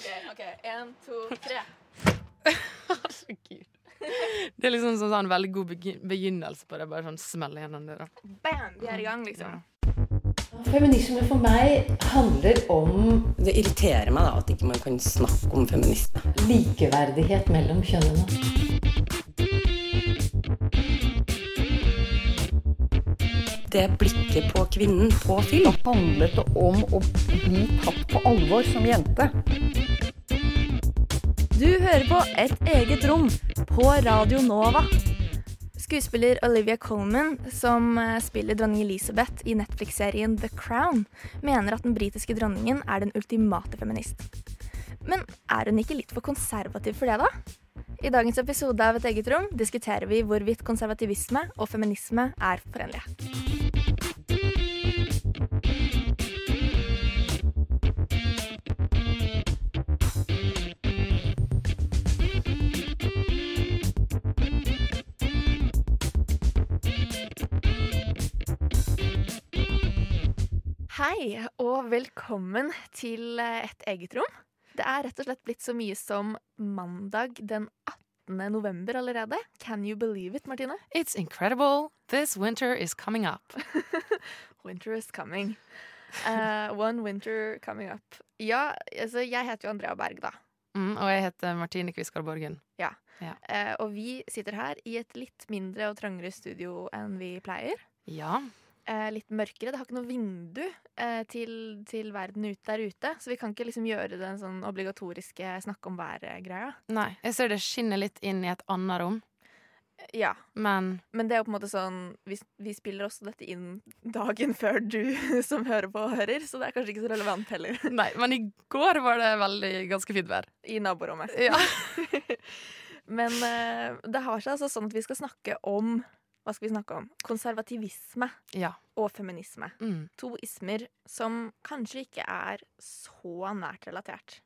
OK, ok, én, to, tre. Herregud. Det er liksom sånn, sånn veldig god begynnelse på det. Bare sånn smelle gjennom døra. Bam! Vi er i gang, liksom. Feminisme for meg handler om Det irriterer meg da at ikke man kan snakke om feminisme. likeverdighet mellom kjønnene. Det blikket på kvinnen på film. handlet det om å bli tatt på alvor som jente. Du hører på Et eget rom på Radio Nova. Skuespiller Olivia Colman, som eh, spiller dronning Elizabeth i Netflix-serien The Crown, mener at den britiske dronningen er den ultimate feminist. Men er hun ikke litt for konservativ for det, da? I dagens episode av Et eget rom diskuterer vi hvorvidt konservativisme og feminisme er forenlige. Hei, og velkommen til eh, Et eget rom. Det er rett og slett blitt så mye som mandag den 18. november allerede. Can you believe it, Martine? It's incredible. This winter is coming up. Winter is coming. Uh, one winter coming up. Ja, altså, jeg heter jo Andrea Berg, da. Mm, og jeg heter Martine Kviskar Borgen. Eh, og vi sitter her i et litt mindre og trangere studio enn vi pleier. Ja. Eh, litt mørkere. Det har ikke noe vindu eh, til, til verden ut der ute. Så vi kan ikke liksom gjøre den sånn obligatoriske snakke om været-greia. Nei, jeg ser det skinner litt inn i et annet rom, Ja, men Men det er jo på en måte sånn vi, vi spiller også dette inn dagen før du som hører på, hører. Så det er kanskje ikke så relevant heller. Nei, men i går var det veldig ganske fint vær. I naborommet. Ja. Men eh, det har seg altså sånn at vi skal snakke om Hva skal vi snakke om? Konservativisme ja. og feminisme. Mm. To ismer som kanskje ikke er så nært relatert.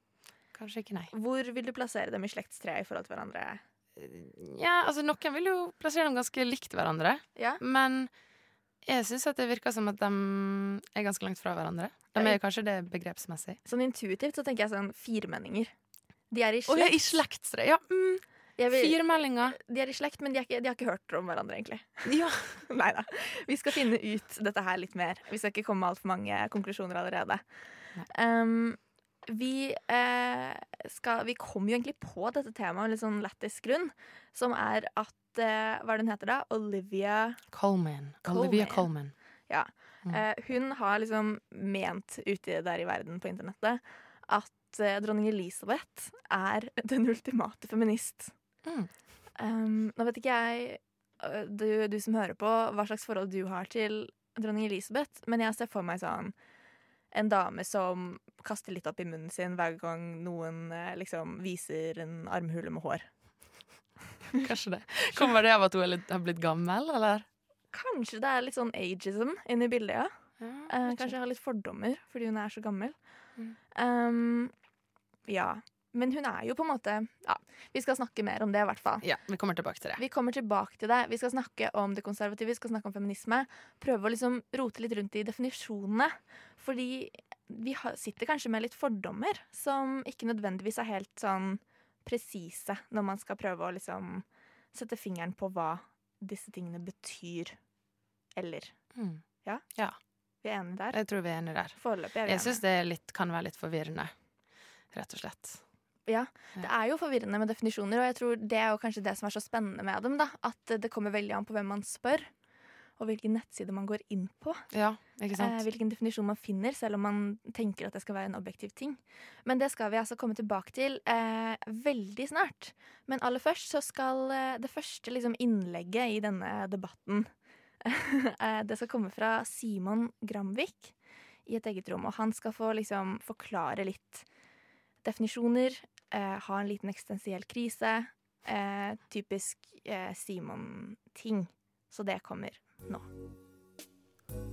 Kanskje ikke, nei. Hvor vil du plassere dem i slektstreet i forhold til hverandre? Ja, altså Noen vil jo plassere dem ganske likt hverandre, Ja. men jeg syns det virker som at de er ganske langt fra hverandre. De er kanskje det begrepsmessig. Sånn intuitivt så tenker jeg sånn firmenninger. De er i Å ja, i slektstre. Ja, mm, Vil- Firemeldinger. De er i slekt, men de, ikke, de har ikke hørt om hverandre, egentlig. Ja. Nei da. Vi skal finne ut dette her litt mer. Vi skal ikke komme med altfor mange konklusjoner allerede. Um, vi, eh, skal, vi kom jo egentlig på dette temaet med litt sånn lættis grunn, som er at eh, Hva er det hun heter da? Olivia. Colman. Olivia Colman. Mm. eh, Hun har liksom ment ute der i verden på internettet at eh, dronning Elisabeth er den ultimate feminist. Mm. Um, nå vet ikke jeg, øh, du, du som hører på, hva slags forhold du har til dronning Elisabeth, men jeg ser for meg sånn en dame som kaster litt opp i munnen sin hver gang noen eh, liksom viser en armhule med hår. Kanskje det. Kommer det av at hun er litt, har blitt gammel, eller? Kanskje det er litt sånn ageism inni bildet, ja. Ja, kanskje. kanskje jeg har litt fordommer fordi hun er så gammel. Mm. Um, ja. Men hun er jo på en måte Ja, vi skal snakke mer om det, i hvert fall. Ja, vi kommer tilbake til det. Vi kommer tilbake til det. Vi skal snakke om det konservative, vi skal snakke om feminisme. Prøve å liksom rote litt rundt i definisjonene. Fordi vi sitter kanskje med litt fordommer som ikke nødvendigvis er helt sånn presise når man skal prøve å liksom sette fingeren på hva disse tingene betyr. Eller. Mm. Vi er enige der? Jeg tror vi er enige der. Foreløpig er vi Jeg syns det litt, kan være litt forvirrende, rett og slett. Ja, det er jo forvirrende med definisjoner, og jeg tror det er jo kanskje det som er så spennende med dem. da, At det kommer veldig an på hvem man spør, og hvilken nettside man går inn på. Ja, ikke Eh, sant? hvilken definisjon man finner, selv om man tenker at det skal være en objektiv ting. Men det skal vi altså komme tilbake til eh, veldig snart. Men aller først så skal eh, det første liksom, innlegget i denne debatten eh, Det skal komme fra Simon Gramvik i et eget rom. Og han skal få liksom, forklare litt definisjoner, eh, ha en liten eksistensiell krise. Eh, typisk eh, Simon-ting. Så det kommer nå.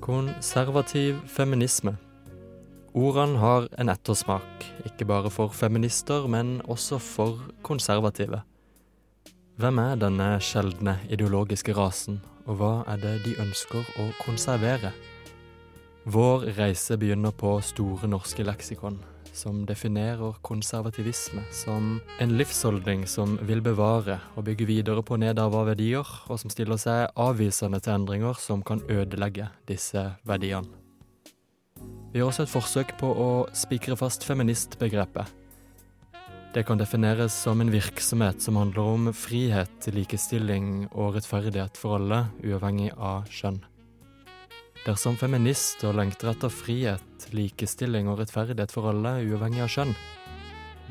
Konservativ feminisme. Ordene har en ettersmak, ikke bare for feminister, men også for konservative. Hvem er denne sjeldne ideologiske rasen, og hva er det de ønsker å konservere? Vår reise begynner på Store norske leksikon, som definerer konservativisme som en livsholdning som vil bevare og bygge videre på nedarva verdier, og som stiller seg avvisende til endringer som kan ødelegge disse verdiene. Vi gjør også et forsøk på å spikre fast feministbegrepet. Det kan defineres som en virksomhet som handler om frihet, likestilling og rettferdighet for alle, uavhengig av kjønn. Dersom feminister lengter etter frihet, likestilling og rettferdighet for alle, uavhengig av kjønn,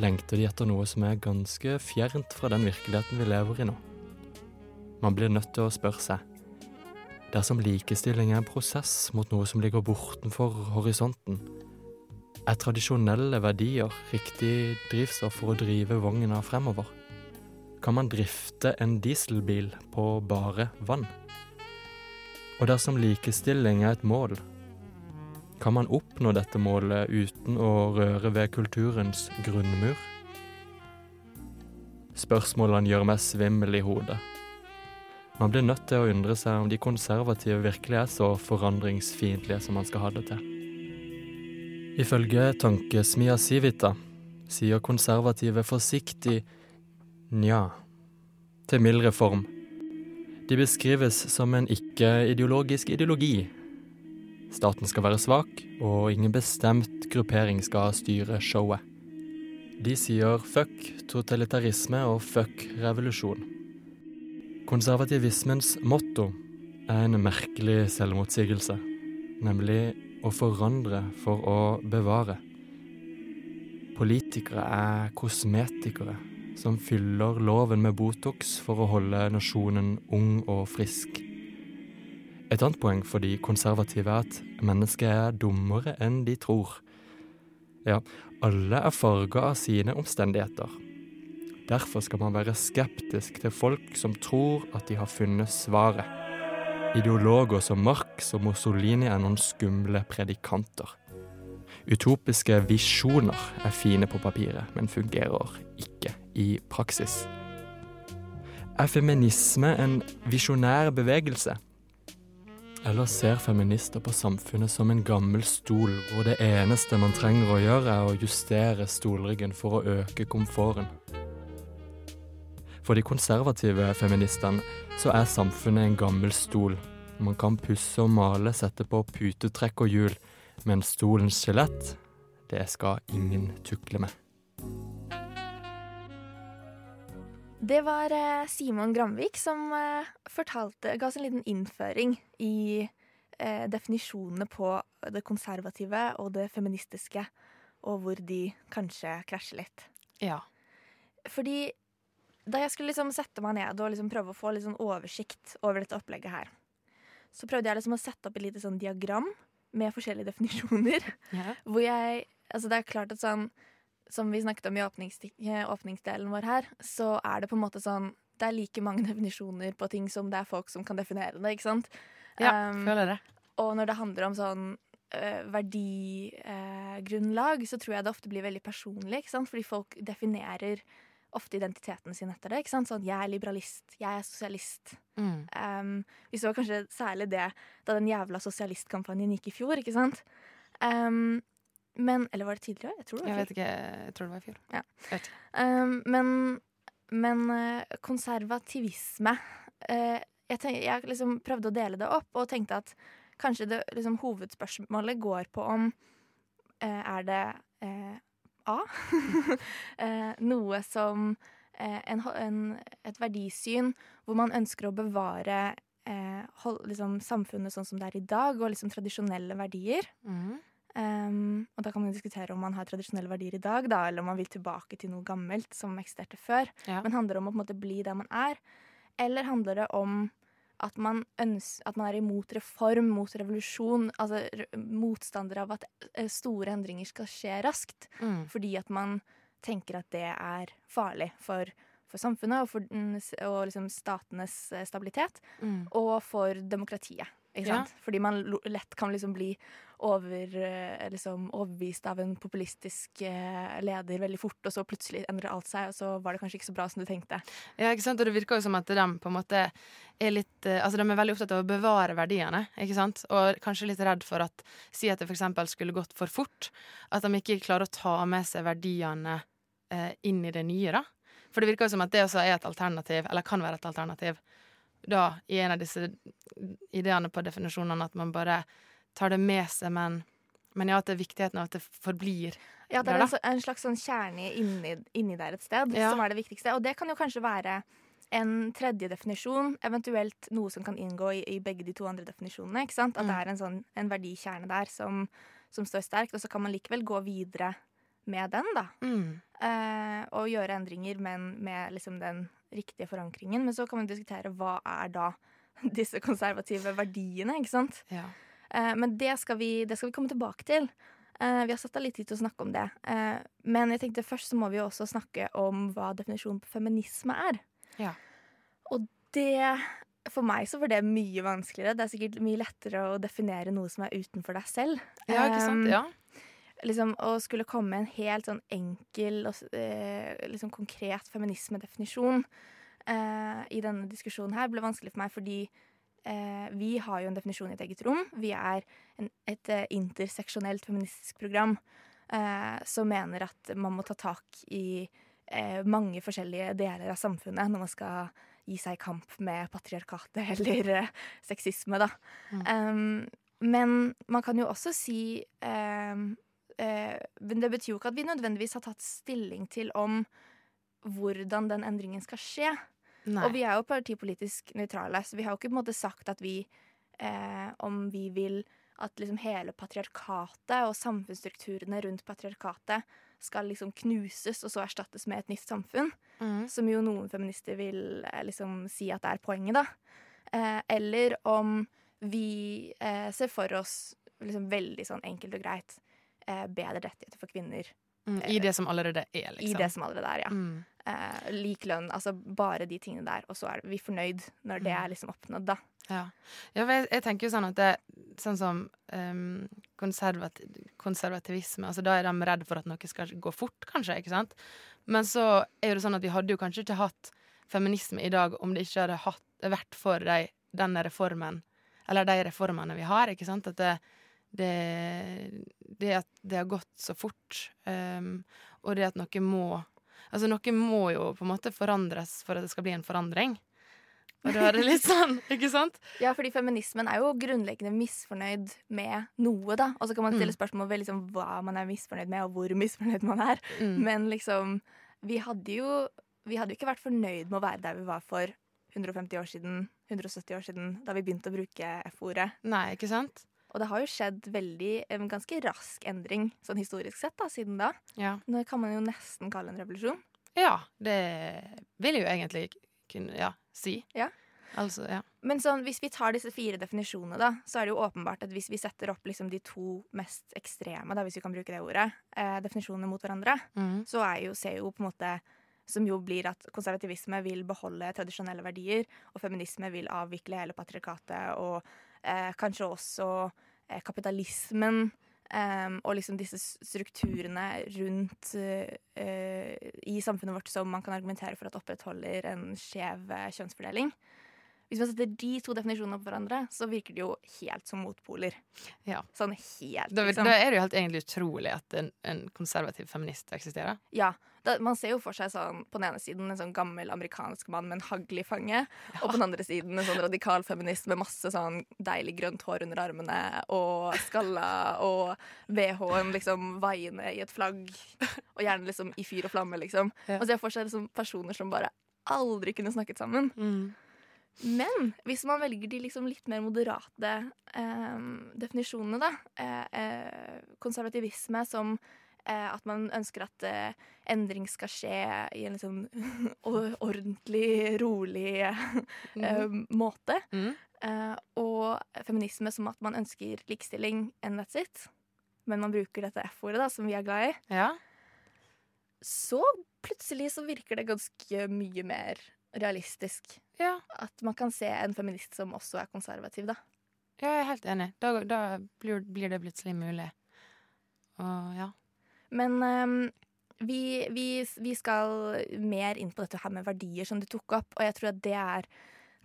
lengter de etter noe som er ganske fjernt fra den virkeligheten vi lever i nå. Man blir nødt til å spørre seg dersom likestilling er en prosess mot noe som ligger bortenfor horisonten, er tradisjonelle verdier riktig drivstoff for å drive vogna fremover? Kan man drifte en dieselbil på bare vann? Og dersom likestilling er et mål, kan man oppnå dette målet uten å røre ved kulturens grunnmur? Spørsmålene gjør meg svimmel i hodet. Man blir nødt til å undre seg om de konservative virkelig er så forandringsfiendtlige som man skal ha det til. Ifølge tankesmia Civita sier konservative forsiktig nja til mild reform. De beskrives som en ikke-ideologisk ideologi. Staten skal være svak, og ingen bestemt gruppering skal styre showet. De sier fuck totalitarisme og fuck revolusjon. Konservativismens motto er en merkelig selvmotsigelse, nemlig å forandre for å bevare. Politikere er kosmetikere som fyller loven med Botox for å holde nasjonen ung og frisk. Et annet poeng for de konservative er at mennesket er dummere enn de tror. Ja, alle er farga av sine omstendigheter. Derfor skal man være skeptisk til folk som tror at de har funnet svaret. Ideologer som Marx og Mussolini er noen skumle predikanter. Utopiske visjoner er fine på papiret, men fungerer ikke i praksis. Er feminisme en visjonær bevegelse? Eller ser feminister på samfunnet som en gammel stol, hvor det eneste man trenger å gjøre, er å justere stolryggen for å øke komforten? For de konservative feministene så er samfunnet en gammel stol. Man kan pusse og male, sette på putetrekk og hjul, men stolens skjelett, det skal ingen tukle med. Det var eh, Simon Gramvik som eh, fortalte, ga oss en liten innføring i eh, definisjonene på det konservative og det feministiske, og hvor de kanskje krasjer litt. Ja. Fordi da jeg skulle liksom sette meg ned og liksom prøve å få litt sånn oversikt over dette opplegget her, så prøvde jeg liksom å sette opp et lite sånn diagram med forskjellige definisjoner. ja. Hvor jeg Altså, det er klart at sånn Som vi snakket om i eh, åpningsdelen vår her, så er det på en måte sånn Det er like mange definisjoner på ting som det er folk som kan definere det, ikke sant? ja Um, føler det. og når det handler om sånn uh, verdigrunnlag, så tror jeg det ofte blir veldig personlig. Ikke sant? Fordi folk definerer ofte identiteten sin etter det. Ikke sant? Sånn, jeg er liberalist, jeg er sosialist. Mm. Um, vi så kanskje særlig det da den jævla sosialistkampanjen gikk i fjor, ikke sant? Um, men Eller var det tidligere? Jeg tror det var Jeg i vet ikke, jeg tror det var i fjor. Ja. Um, men men eh, konservativisme uh, jeg, tenk, jeg liksom prøvde å dele det opp og tenkte at kanskje det, liksom, hovedspørsmålet går på om uh, Er det uh, A? noe som en, en, et verdisyn hvor man ønsker å bevare hold, liksom, samfunnet sånn som det er i dag, og liksom tradisjonelle verdier. Mhm. Um, og da kan man diskutere om man har tradisjonelle verdier i dag, da, eller om man vil tilbake til noe gammelt som eksisterte før. Ja. Men handler det om å på en måte bli der man er? Eller handler det om at man, øns at man er imot reform, mot revolusjon? Altså re motstander av at eh, store endringer skal skje raskt. Mm. Fordi at man tenker at det er farlig for, for samfunnet og for og liksom statenes eh, stabilitet. Mm. Og for demokratiet. Ja. Fordi man lett kan liksom bli over, eh, liksom overbevist av en populistisk eh, leder veldig fort, og så plutselig endrer alt seg, og så var det kanskje ikke så bra som du tenkte. Ja, ikke sant? Og det virker jo som at de på en måte er litt eh, Altså, de er veldig opptatt av å bevare verdiene, ikke sant? Og kanskje litt redd for at Si at det eksempel skulle gått for fort. At de ikke klarer å ta med seg verdiene eh, inn i det nye, da. For det virker jo som at det også er et alternativ, eller kan være et alternativ, da, i en av disse ideene på definisjonene, at man bare tar det med seg, men men ja, at det er viktigheten av at det forblir Ja, det er en, en slags sånn kjerne inni, inni der et sted Ja. som er det viktigste. Og det kan jo kanskje være en tredje definisjon, eventuelt noe som kan inngå i, i begge de to andre definisjonene. ikke sant? At det Mm. er en sånn en verdikjerne der som, som står sterkt, og så kan man likevel gå videre med den, da. mm. Eh, og gjøre endringer, men med liksom den riktige forankringen. Men så kan man diskutere hva er da disse konservative verdiene, ikke sant? Ja. Eh, men det skal, vi, det skal vi komme tilbake til. Eh, vi har satt av litt tid til å snakke om det. Eh, men jeg tenkte først så må vi jo også snakke om hva definisjonen på feminisme er. Ja. Og det For meg så var det mye vanskeligere. Det er sikkert mye lettere å definere noe som er utenfor deg selv. ja, ikke sant? Ja. Liksom, å skulle komme med en helt sånn enkel og eh, liksom konkret feminismedefinisjon eh, i denne diskusjonen her ble vanskelig for meg fordi eh, vi har jo en definisjon i et eget rom. Vi er en, et eh, interseksjonelt feministisk program eh, som mener at man må ta tak i eh, mange forskjellige deler av samfunnet når man skal gi seg i kamp med patriarkatet eller sexisme, da. Um, men man kan jo også si um, Men det betyr jo ikke at vi nødvendigvis har tatt stilling til om hvordan den endringen skal skje. Nei. Og vi er jo partipolitisk nøytrale, så vi har jo ikke på en måte sagt at vi eh, Om vi vil at liksom hele patriarkatet og samfunnsstrukturene rundt patriarkatet skal liksom knuses og så erstattes med et nytt samfunn. Mm. Som jo noen feminister vil eh, liksom si at det er poenget, da. Eh, eller om vi eh, ser for oss liksom veldig sånn enkelt og greit eh, bedre rettigheter for kvinner Mm. I det som allerede er, liksom. i det som allerede er, ja. Mm. Eh, lik lønn, altså bare de tingene der, og så er vi fornøyd når det Mm. er liksom oppnådd, da. Ja. ja for jeg, jeg tenker jo sånn at det Sånn som um, konservati konservativisme altså Da er de redd for at noe skal gå fort, kanskje. ikke sant? Men så er det sånn at vi hadde jo kanskje ikke hatt feminisme i dag om det ikke hadde hatt, vært for de, denne reformen, eller de reformene vi har. ikke sant? At det, det, det at det har gått så fort, um, og det at noe må Altså, noe må jo på en måte forandres for at det skal bli en forandring. Og da er det litt sånn, ikke sant? Ja, fordi feminismen er jo grunnleggende misfornøyd med noe, da. Og så kan man stille Mm. spørsmål ved liksom hva man er misfornøyd med, og hvor misfornøyd man er. Mm. Men liksom, vi hadde jo vi hadde jo ikke vært fornøyd med å være der vi var for 150 år siden, 170 år siden, da vi begynte å bruke F-ordet. Nei, ikke sant? Og det har jo skjedd veldig, en ganske rask endring, sånn historisk sett, da, siden da. Ja. Nå kan man jo nesten kalle en revolusjon. ja, det vil jeg jo egentlig kunne ja, si. Ja. Altså, ja. Men sånn, hvis vi tar disse fire definisjonene, da, så er det jo åpenbart at hvis vi setter opp liksom de to mest ekstreme, da, hvis vi kan bruke det ordet, eh, definisjonene mot hverandre, Mm. så er jo, ser jo på en måte som jo blir at konservativisme vil beholde tradisjonelle verdier, og feminisme vil avvikle hele patriarkatet, og eh, kanskje også eh, kapitalismen. em, og liksom disse strukturene rundt eh, eh, i samfunnet vårt som man kan argumentere for at opprettholder en skjev eh, kjønnsfordeling. Hvis man setter de to definisjonene opp hverandre, så virker de jo helt som motpoler. Ja. Sånn helt, Da, liksom. da er det jo helt egentlig utrolig at en, en konservativ feminist eksisterer. Ja, da, Man ser jo for seg sånn, på den ene siden en sånn gammel amerikansk mann med en hagl i fanget, og på den andre siden en sånn radikal feminist med masse sånn deilig grønt hår under armene og skalla og BH-en liksom vaiende i et flagg, og gjerne liksom i fyr og flamme, liksom. Ja. Man ser for seg liksom personer som bare aldri kunne snakket sammen. Men hvis man velger de liksom litt mer moderate eh, definisjonene, da eh, eh, Konservativisme som eh, at man ønsker at eh, endring skal skje i en liksom ordentlig, rolig eh, måte. Mm. Eh, og feminisme som at man ønsker likestilling and that's it. Men man bruker dette F-ordet, da, som vi er glad i. Ja. Så plutselig så virker det ganske mye mer realistisk. Ja. At man kan se en feminist som også er konservativ, da. Ja, jeg er helt enig. Da, da blir, blir det plutselig mulig. Og ja. Men um, vi, vi, vi skal mer inn på dette her med verdier som du tok opp, og jeg tror at det er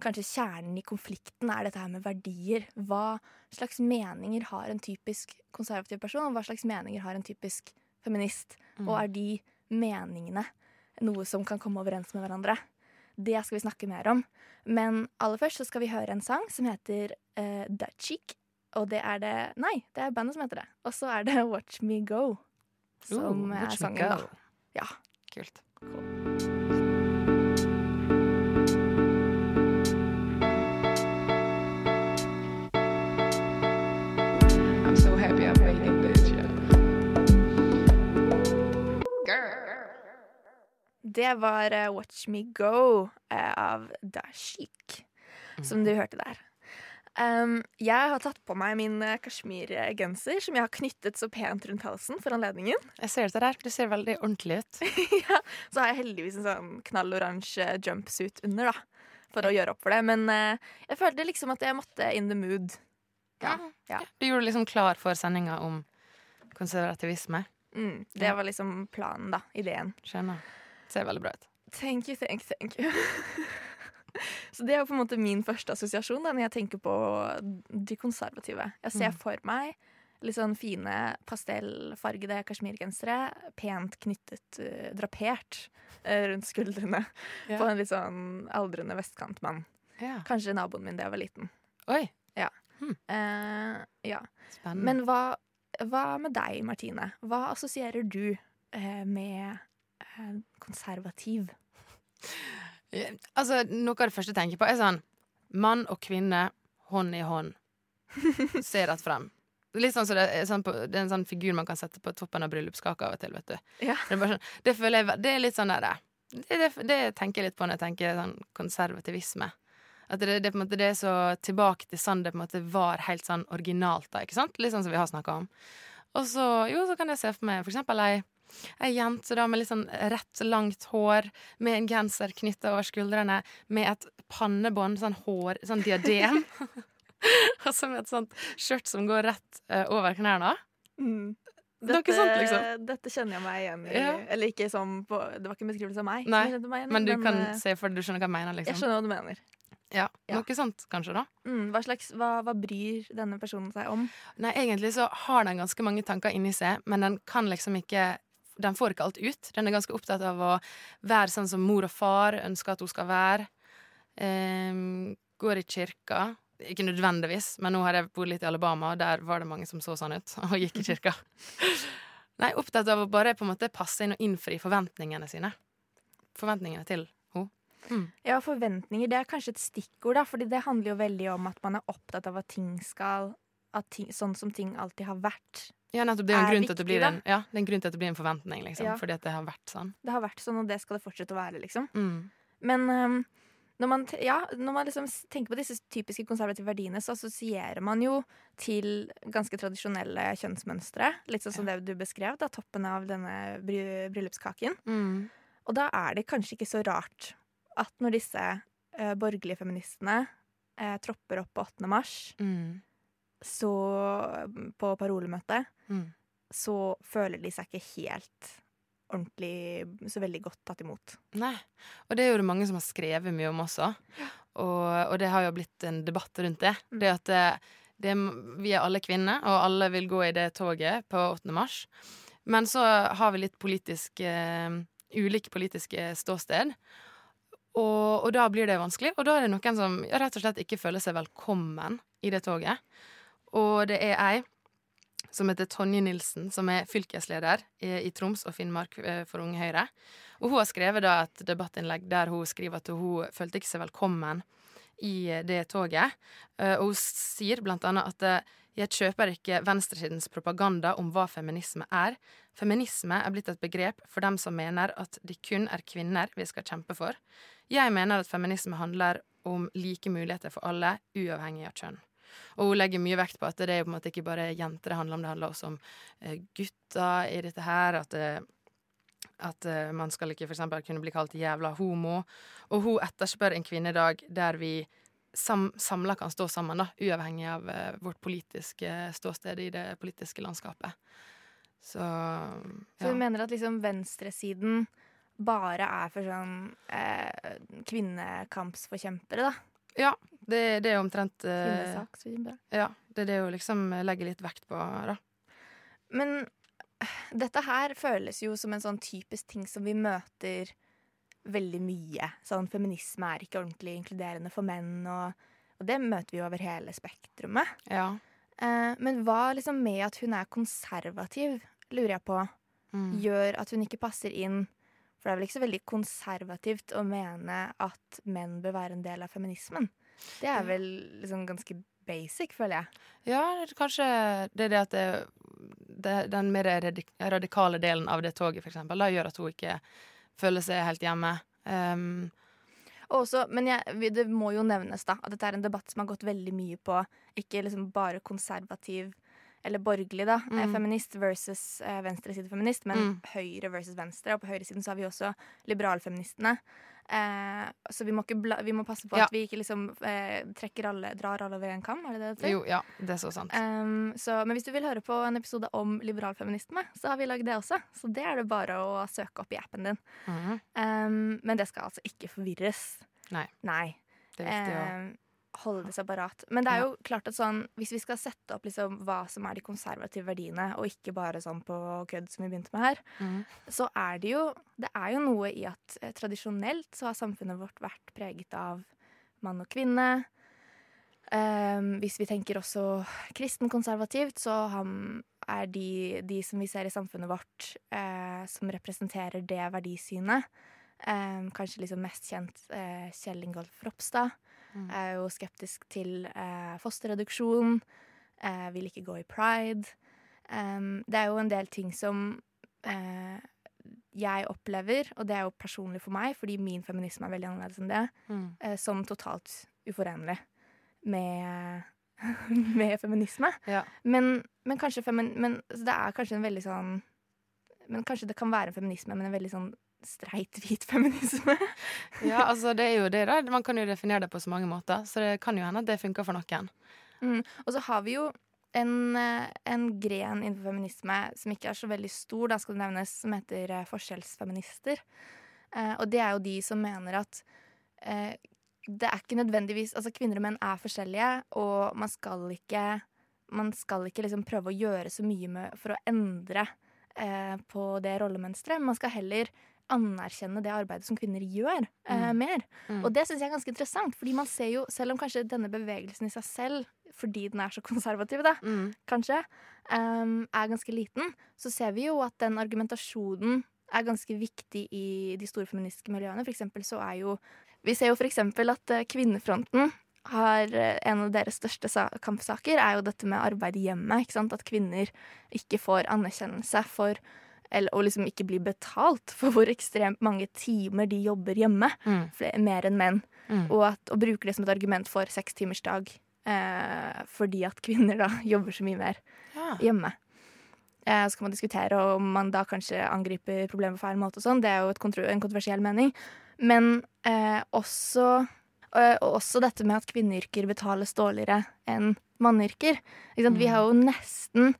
kanskje kjernen i konflikten, er dette her med verdier. Hva slags meninger har en typisk konservativ person, og hva slags meninger har en typisk feminist? Mm. Og er de meningene noe som kan komme overens med hverandre? Det skal vi snakke mer om. Men aller først så skal vi høre en sang som heter uh, That Chic. Og det er det Nei, det er bandet som heter det. Og så er det Watch Me Go. Som Uh, er sangen, da. Ja. Kult. I'm Det var uh, Watch Me Go uh, av Dashik, som du hørte der. Um, jeg har tatt på meg min eh, kasjmirgenser, som jeg har knyttet så pent rundt halsen for anledningen. Jeg ser det der. Det ser veldig ordentlig ut. ja, så har jeg heldigvis en sånn knalloransje jumpsuit under, da. For å gjøre opp for det. Men uh, jeg følte liksom at jeg måtte in the mood. Ja. ja. Du gjorde liksom klar for sendinga om konservativisme. Mm, det var liksom planen, da. Ideen. Skjønner. Ser veldig bra ut. Thank you, thank thank you. Så det er jo på en måte min første assosiasjon da, når jeg tenker på de konservative. Jeg ser Mm. for meg litt sånn fine pastellfargede kasjmirgensere, pent knyttet, uh, drapert uh, rundt skuldrene Ja. på en litt sånn aldrende vestkantmann. Ja. Kanskje naboen min da jeg var liten. Oi, Eh, ja. spennende. Men hva, hva med deg, Martine? Hva assosierer du med konservativ? Altså, Noe av det første jeg tenker på, er sånn mann og kvinne hånd i hånd. Se rett frem. Litt sånn det, er sånn på, det er en sånn figur man kan sette på toppen av bryllupskaka av og til. vet du. Ja. Det, er sånn, det føler jeg Det er litt sånn der det, det, det tenker jeg litt på når jeg tenker sånn konservativisme. At det, det, måte, det er så tilbake til sånn det på en måte var helt sånn originalt. da, ikke sant? Litt sånn som vi har snakka om. Og så, jo, så kan jeg se for meg for eksempel ei Ei jente da med litt sånn rett, langt hår, med en genser knytta over skuldrene, med et pannebånd, sånn hår, sånn diadem. og så med et sånt skjørt som går rett uh, over knærne. Mm. Noe sant, liksom. Dette kjenner jeg meg igjen i. Ja. Eller ikke som på, Det var ikke en beskrivelse av meg. Nei, som meg igjen Men du kan eh, se for du skjønner hva jeg mener, Jeg liksom. skjønner hva du mener. Ja, Ja. Noe sånt, kanskje, da. Mm, hva, slags, hva, hva bryr denne personen seg om? Nei, egentlig så har den ganske mange tanker inni seg, men den kan liksom ikke Den får ikke alt ut. Den er ganske opptatt av å være sånn som mor og far ønsker at hun skal være. Um, går i kirka. Ikke nødvendigvis, men nå har jeg bodd litt i Alabama, og der var det mange som så sånn ut, og gikk i kirka. Nei, opptatt av å bare på en måte passe inn og innfri forventningene sine. Forventningene til henne. Ja, forventninger det er kanskje et stikkord, da, fordi det handler jo veldig om at man er opptatt av at ting skal at ting, Sånn som ting alltid har vært. Ja, nettopp. Det er en grunn til at det blir en, ja, det er en grunn til at det blir en forventning, liksom. Ja. Fordi at det har vært sånn. Det har vært sånn, og det skal det fortsette å være, liksom. Mm. Men um, når man, ja, når man liksom tenker på disse typiske konservative verdiene, så assosierer man jo til ganske tradisjonelle kjønnsmønstre. Litt sånn som det du beskrev, da, toppen av denne bry bryllupskaken. Mm. Og da er det kanskje ikke så rart at når disse uh, borgerlige feministene uh, tropper opp på 8. mars, Mm. Så på parolemøtet, Mm. så føler de seg ikke helt ordentlig så veldig godt tatt imot. Nei. Og det er jo det mange som har skrevet mye om også. Og, og det har jo blitt en debatt rundt det. Mm. Det at det, det, vi er alle kvinner, og alle vil gå i det toget på 8. mars. Men så har vi litt politisk uh, ulike politiske ståsted. Og, og da blir det vanskelig. Og da er det noen som ja, rett og slett ikke føler seg velkommen i det toget. Og det er ei som heter Tonje Nilsen, som er fylkesleder i, Troms og Finnmark eh, for Unge Høyre. Og hun har skrevet et debattinnlegg der hun skriver at hun følte ikke seg velkommen i eh, det toget. Eh, Og hun sier blant annet at jeg kjøper ikke venstresidens propaganda om hva feminisme er. Feminisme er blitt et begrep for dem som mener at det kun er kvinner vi skal kjempe for. Jeg mener at feminisme handler om like muligheter for alle, uavhengig av kjønn. Og hun legger mye vekt på at det er jo på en måte ikke bare jenter det handler om, det handler også om eh, gutter i dette her. At, det, at eh, man skal ikke eksempel kunne bli kalt jævla homo. Og hun etterspør en kvinnedag der vi sam, samla kan stå sammen, da, uavhengig av eh, vårt politiske ståsted i det politiske landskapet. Så Så du mener at liksom venstresiden bare er for sånn eh, kvinnekampsforkjempere, da? Ja det, det er omtrent eh. Ja. Det er det å liksom legge litt vekt på, da. Men dette her føles jo som en sånn typisk ting som vi møter veldig mye. Sånn feminisme er ikke ordentlig inkluderende for menn, og, og det møter vi jo over hele spektrumet. Ja. Eh, men hva liksom med at hun er konservativ, lurer jeg på, Mm. gjør at hun ikke passer inn? For det er vel ikke så veldig konservativt å mene at menn bør være en del av feminismen. Det er vel liksom ganske basic, føler jeg. Ja, kanskje det er det at det, det, den mer radikale delen av det toget, da gjør at hun ikke føler seg helt hjemme. Um, Også, men jeg, det må jo nevnes da, at dette er en debatt som har gått veldig mye på ikke liksom bare konservativ eller borgerlig, da, eh, Mm. feminist versus eh, venstresidefeminist, men Mm. høyre versus venstre. Og på høyresiden så har vi også liberalfeministene. Eh, så vi må, bla, vi må passe på Ja. at vi ikke liksom eh, alle, drar alle over en kam. Er det det det jo, ja, det er så sant. Um, så, men hvis du vil høre på en episode om liberalfeminisme, så har vi lagd det også. Så det er det bare å søke opp i appen din. Mm. Um, men det skal altså ikke forvirres. Nei. Nei. Det er viktig å Eh, holde det separat. Men det er Ja. jo klart at sånn, hvis vi skal sette opp liksom hva som er de konservative verdiene, og ikke bare sånn på kødd som vi begynte med her, mm. så er det jo Det er jo noe i at eh, tradisjonelt så har samfunnet vårt vært preget av mann og kvinne. Ehm, hvis vi tenker også kristenkonservativt, så han, er de, de som vi ser i samfunnet vårt, eh, som representerer det verdisynet ehm, Kanskje liksom mest kjent eh, Kjell Ingolf Ropstad. Mm. Er jo skeptisk til eh, fosterreduksjon. Eh, vil ikke gå i pride. Um, det er jo en del ting som eh, jeg opplever, og det er jo personlig for meg, fordi min feminisme er veldig annerledes enn det, Mm. eh, som totalt uforenlig med, med feminisme. Ja. Men, men kanskje femin, men, så det er kanskje en veldig sånn Men kanskje det kan være en feminisme, men en veldig sånn streit, hvit feminisme. ja, altså det er jo det, da. Man kan jo definere det på så mange måter, så det kan jo hende at det funker for noen. Mm. Og så har vi jo en, eh, en gren innenfor feminisme som ikke er så veldig stor, da skal det nevnes, som heter eh, forskjellsfeminister. Eh, og det er jo de som mener at eh, det er ikke nødvendigvis Altså, kvinner og menn er forskjellige, og man skal ikke man skal ikke liksom prøve å gjøre så mye med, for å endre eh, på det rollemønsteret. Man skal heller anerkjenne det arbeidet som kvinner gjør, eh, Mm. mer. Mm. Og det syns jeg er ganske interessant, fordi man ser jo, selv om kanskje denne bevegelsen i seg selv, fordi den er så konservativ, da, Mm. kanskje, um, er ganske liten, så ser vi jo at den argumentasjonen er ganske viktig i de store feministiske miljøene. For eksempel så er jo Vi ser jo for eksempel at eh, Kvinnefronten har eh, En av deres største kampsaker er jo dette med arbeid i hjemmet. At kvinner ikke får anerkjennelse for eller, og liksom ikke blir betalt for hvor ekstremt mange timer de jobber hjemme. Mm. Flere, mer enn menn. Mm. Og, at, og bruker det som et argument for sekstimersdag. Eh, fordi at kvinner da jobber så mye mer Ja. hjemme. Eh, så kan man diskutere om man da kanskje angriper problemet på feil måte og sånn. Det er jo kontro en kontroversiell mening. Men eh, også eh, også dette med at kvinneyrker betales dårligere enn manneyrker. Vi har jo nesten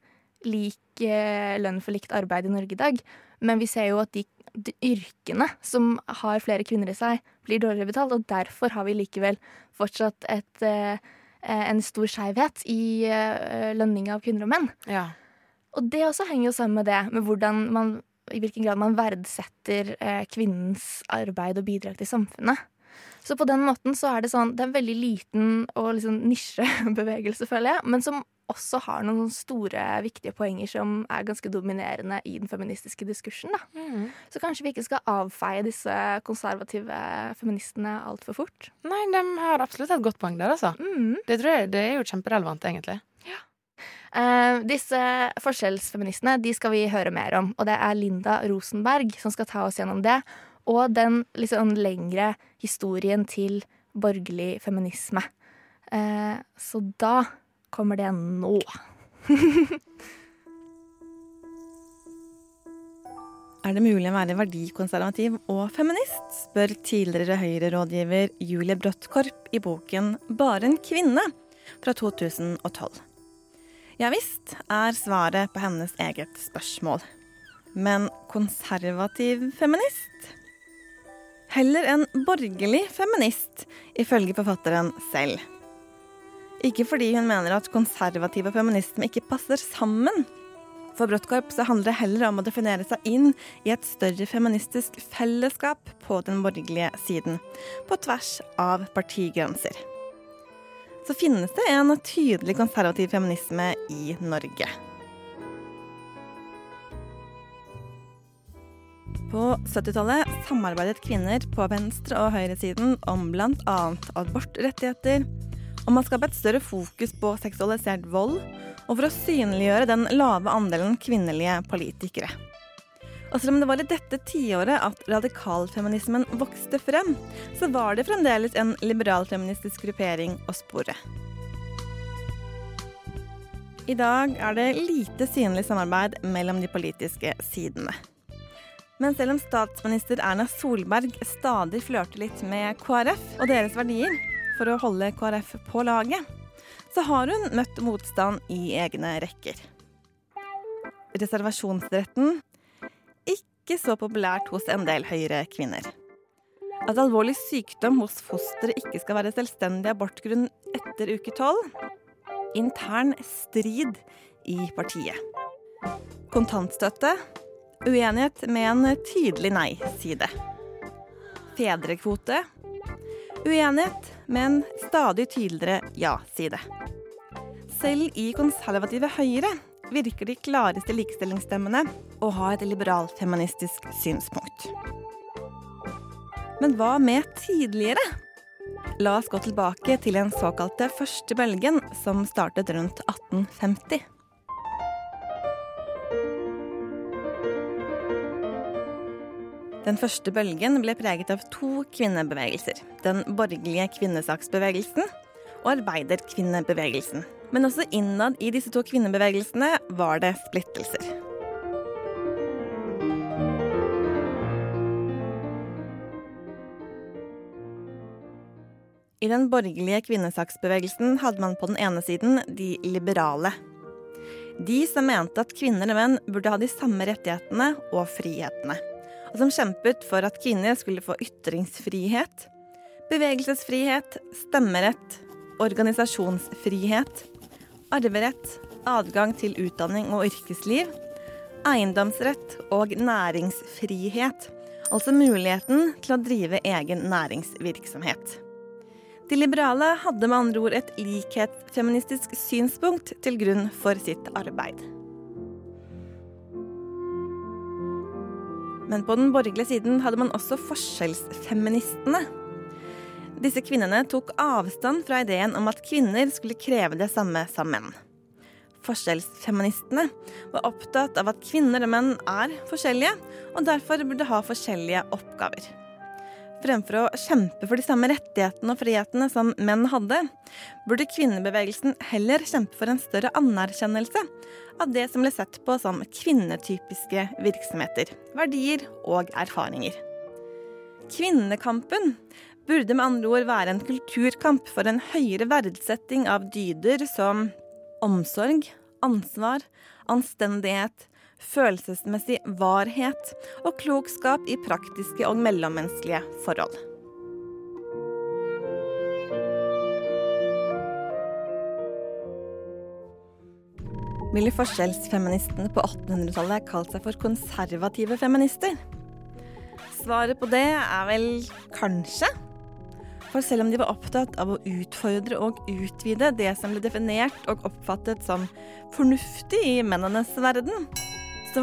lik lønn for likt arbeid i Norge i dag, men vi ser jo at de, de yrkene som har flere kvinner i seg, blir dårligere betalt, og derfor har vi likevel fortsatt et, eh, en stor skeivhet i eh, lønning av kvinner og menn. ja. Og det også henger jo sammen med det, med hvordan man, i hvilken grad man verdsetter eh, kvinnens arbeid og bidrag til samfunnet. Så på den måten så er det sånn, det er en veldig liten og liksom nisjebevegelse, føler jeg, men som også har noen store, viktige poenger som er ganske dominerende i den feministiske diskursen. Mm. Så kanskje vi ikke skal avfeie disse konservative feministene altfor fort. Nei, de har absolutt et godt poeng der, altså. Mm. Det tror jeg det er jo kjemperelevant, egentlig. Eh, disse forskjellsfeministene de skal vi høre mer om. Og det er Linda Rosenberg som skal ta oss gjennom det. Og den liksom lengre historien til borgerlig feminisme. Uh, så da kommer det nå. Er det mulig å være verdikonservativ og feminist, spør tidligere Høyre-rådgiver Julie Bråttkorp i boken Bare en kvinne fra 2012. Ja visst er svaret på hennes eget spørsmål. Men konservativ feminist? Heller en borgerlig feminist, ifølge forfatteren selv. Ikke fordi hun mener at konservativ og feminisme ikke passer sammen, for Bråttkorp så handler det heller om å definere seg inn i et større feministisk fellesskap på den borgerlige siden, på tvers av partigrenser. Så finnes det en tydelig konservativ feminisme i Norge. På 70-tallet samarbeidet kvinner på venstre- og høyresiden om bl.a. abortrettigheter, om å skape et større fokus på seksualisert vold og for å synliggjøre den lave andelen kvinnelige politikere. Og selv om det var i dette tiåret at radikalfeminismen vokste frem, så var det fremdeles en liberalfeministisk gruppering å spore. I dag er det lite synlig samarbeid mellom de politiske sidene. Men selv om statsminister Erna Solberg stadig flørter litt med KrF og deres verdier for å holde KrF på laget, så har hun møtt motstand i egne rekker. Reservasjonsretten ikke så populært hos en del Høyre-kvinner. At alvorlig sykdom hos fosteret ikke skal være selvstendig abortgrunn etter uke tolv. Intern strid i partiet. Kontantstøtte. Uenighet med en tydelig nei-side. Fedrekvote. Uenighet med en stadig tydeligere ja-side. Selv i konservative Høyre virker de klareste likestillingsstemmene å ha et liberalfeministisk synspunkt. Men hva med tidligere? La oss gå tilbake til den såkalte første bølgen, som startet rundt 1850. Den første bølgen ble preget av to kvinnebevegelser. Den borgerlige kvinnesaksbevegelsen og arbeiderkvinnebevegelsen. Men også innad i disse to kvinnebevegelsene var det splittelser. I den borgerlige kvinnesaksbevegelsen hadde man på den ene siden de liberale. De som mente at kvinner og menn burde ha de samme rettighetene og frihetene. Og som kjempet for at kvinner skulle få ytringsfrihet, bevegelsesfrihet, stemmerett, organisasjonsfrihet, arverett, adgang til utdanning og yrkesliv, eiendomsrett og næringsfrihet, altså muligheten til å drive egen næringsvirksomhet. De liberale hadde med andre ord et likhetsfeministisk synspunkt til grunn for sitt arbeid. Men på den borgerlige siden hadde man også forskjellsfeministene. Disse kvinnene tok avstand fra ideen om at kvinner skulle kreve det samme som menn. Forskjellsfeministene var opptatt av at kvinner og menn er forskjellige, og derfor burde ha forskjellige oppgaver. Fremfor å kjempe for de samme rettighetene og frihetene som menn hadde, burde kvinnebevegelsen heller kjempe for en større anerkjennelse av det som ble sett på som kvinnetypiske virksomheter, verdier og erfaringer. Kvinnekampen burde med andre ord være en kulturkamp for en høyere verdsetting av dyder som omsorg, ansvar, anstendighet, følelsesmessig varhet og klokskap i praktiske og mellommenneskelige forhold. Ville forskjellsfeministene på 1800-tallet kalt seg for konservative feminister? Svaret på det er vel kanskje. For selv om de var opptatt av å utfordre og utvide det som ble definert og oppfattet som fornuftig i mennenes verden,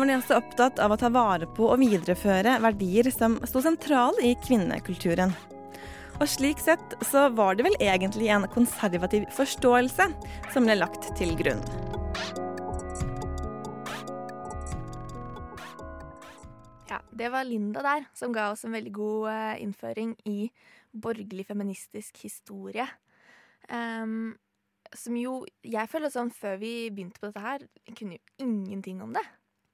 var de også opptatt av å ta vare på og videreføre verdier som sto sentrale i kvinnekulturen. Og slik sett så var det vel egentlig en konservativ forståelse som ble lagt til grunn. Ja, det var Linda der som ga oss en veldig god eh, innføring i borgerlig feministisk historie. Um, som jo Jeg føler sånn før vi begynte på dette her, kunne jo ingenting om det.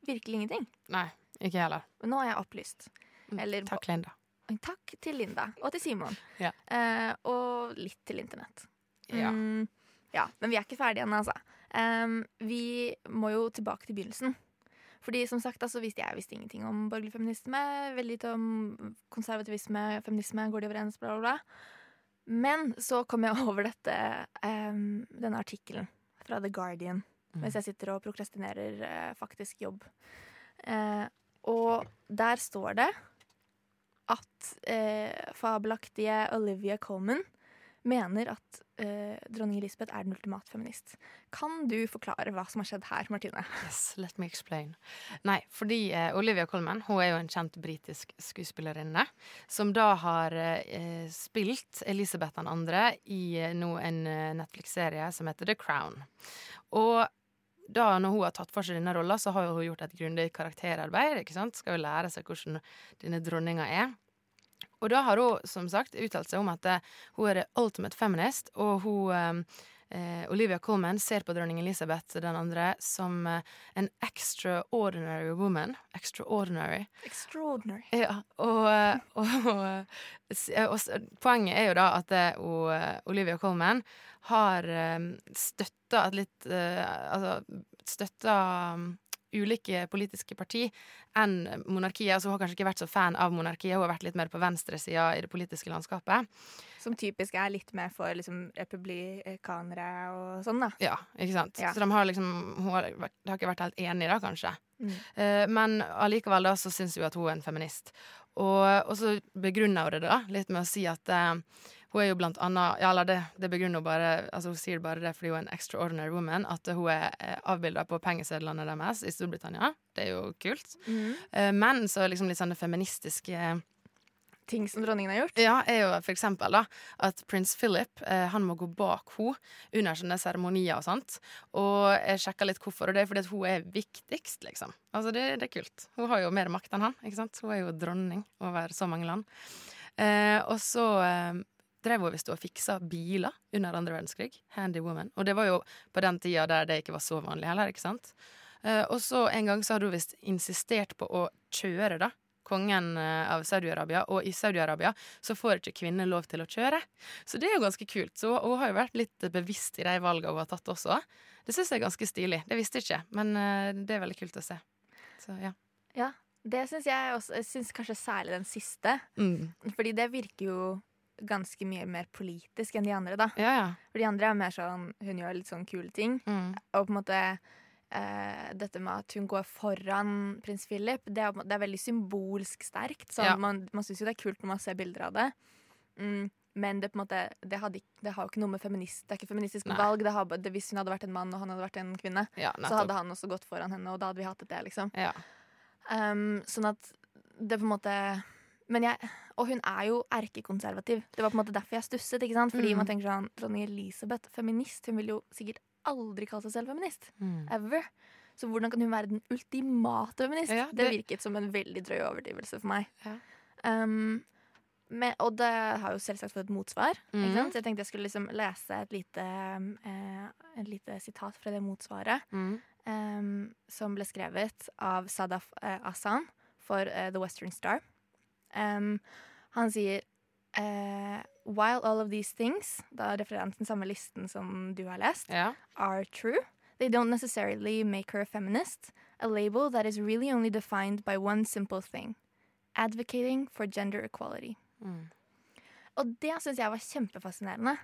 Virkelig ingenting. Nei, Ikke heller. Nå er jeg opplyst. Mm, Eller Takk, Linda. Takk til Linda og til Simon. Ja. Eh, og litt til internett. Ja. Mm, ja, men vi er ikke ferdige ennå, altså. Um, vi må jo tilbake til begynnelsen. Fordi som sagt, altså, visste jeg visste ingenting om borgerlig feminisme. Veldig lite om konservativisme, feminisme, går de overens, bla, bla, bla. Men så kom jeg over dette, um, denne artikkelen fra The Guardian. Mens jeg sitter og prokrastinerer eh, faktisk jobb. Eh, og der står det at eh, fabelaktige Olivia Colman mener at uh, dronning Elisabeth er den ultimate feminist. Kan du forklare hva som har skjedd her, Martine? Yes, let me explain. Nei, fordi uh, Olivia Colman hun er jo en kjent britisk skuespillerinne. Som da har uh, spilt Elisabeth 2. i nå en Netflix-serie som heter The Crown. Og da når hun har tatt for seg denne rolla, så har hun gjort et grundig karakterarbeid. ikke sant? Skal jo lære seg hvordan denne dronninga er. Og da har hun som sagt uttalt seg om at eh, hun er the ultimate feminist, og hun eh, eh, Olivia Colman ser på dronning Elisabeth den andre som eh, en extraordinary woman. Extraordinary. Extraordinary. Ja, og, eh, og, og, og poenget er jo da at eh, Olivia Colman har um, støtta et litt eh, Altså støtta um, ulike politiske parti enn monarkiet. Altså, hun har kanskje ikke vært så fan av monarkiet, hun har vært litt mer på venstresida i det politiske landskapet. Som typisk er litt mer for liksom, republikanere og sånn, da. Ja, ikke sant? Ja. Så de har liksom Hun har, de har ikke vært helt enig da, kanskje. Mm. Eh, men allikevel da så syns hun at hun er en feminist. Og, og så begrunner hun det da litt med å si at eh, hun er jo blant annet Ja, det, det begrunner hun bare Altså hun sier bare det fordi hun er en extraordinary woman, at hun er eh, avbilda på pengesedlene deres i Storbritannia. Det er jo kult. Mm. Eh, men så liksom litt sånne feministiske Ting som dronningen har gjort. ja, er jo for eksempel da at prins Philip eh, han må gå bak henne under sånne seremonier og sånt. Og jeg sjekka litt hvorfor, og det er fordi at hun er viktigst, liksom. Altså det, det er kult. Hun har jo mer makt enn han, ikke sant. Hun er jo dronning over så mange land. Eh, og så eh, drev hun visst og fiksa biler under andre verdenskrig. Handy woman. Og det var jo på den tida der det ikke var så vanlig heller, ikke sant. Uh, og så en gang så hadde hun visst insistert på å kjøre, da kongen eh, av Saudi-Arabia, og i Saudi-Arabia så får ikke kvinner lov til å kjøre. Så det er jo ganske kult. Så hun har jo vært litt bevisst i de valgene hun har tatt også. Det syns jeg er ganske stilig. Det visste jeg ikke, men eh, det er veldig kult å se. Så ja. Ja, det syns jeg også. Jeg syns kanskje særlig den siste. Mm. Fordi det virker jo ganske mye mer politisk enn de andre, da. Ja, ja. For de andre er mer sånn Hun gjør litt sånn kule ting. Mm. Og på en måte eh, dette med at hun går foran prins Philip, det er, det er veldig symbolsk sterkt. Sånn, Ja. Man, man syns jo det er kult når man ser bilder av det. Mm, men det, på en måte, det, hadde, det har jo ikke noe med feminist Det er ikke feministisk Nei. valg. Det har, det, hvis hun hadde vært en mann og han hadde vært en kvinne, ja så hadde han også gått foran henne, og da hadde vi hatt det, liksom. Ja. Um, sånn at det på en måte jeg, Og hun er jo erkekonservativ. Det var på en måte derfor jeg stusset. ikke sant? Fordi Mm. man tenker sånn Dronning Elisabeth, feminist. Hun vil jo sikkert aldri kalle seg selv feminist. Mm. Ever. Så hvordan kan hun være den ultimate feminist? Ja, det... det- virket som en veldig drøy overdrivelse for meg. Ja. Um, men, og det har jo selvsagt fått et motsvar. Sant? Så jeg tenkte jeg skulle liksom lese et lite, eh, et lite sitat fra det motsvaret Mm. um, som ble skrevet av Sadaf eh, Asan for eh, The Western Star. Um, han sier uh, While all of these things, da refererer han til den samme listen som du har lest, Ja. are true, they don't necessarily make her a feminist, a label that is really only defined by one simple thing advocating for gender equality. Mm. Og det syns jeg var kjempefascinerende.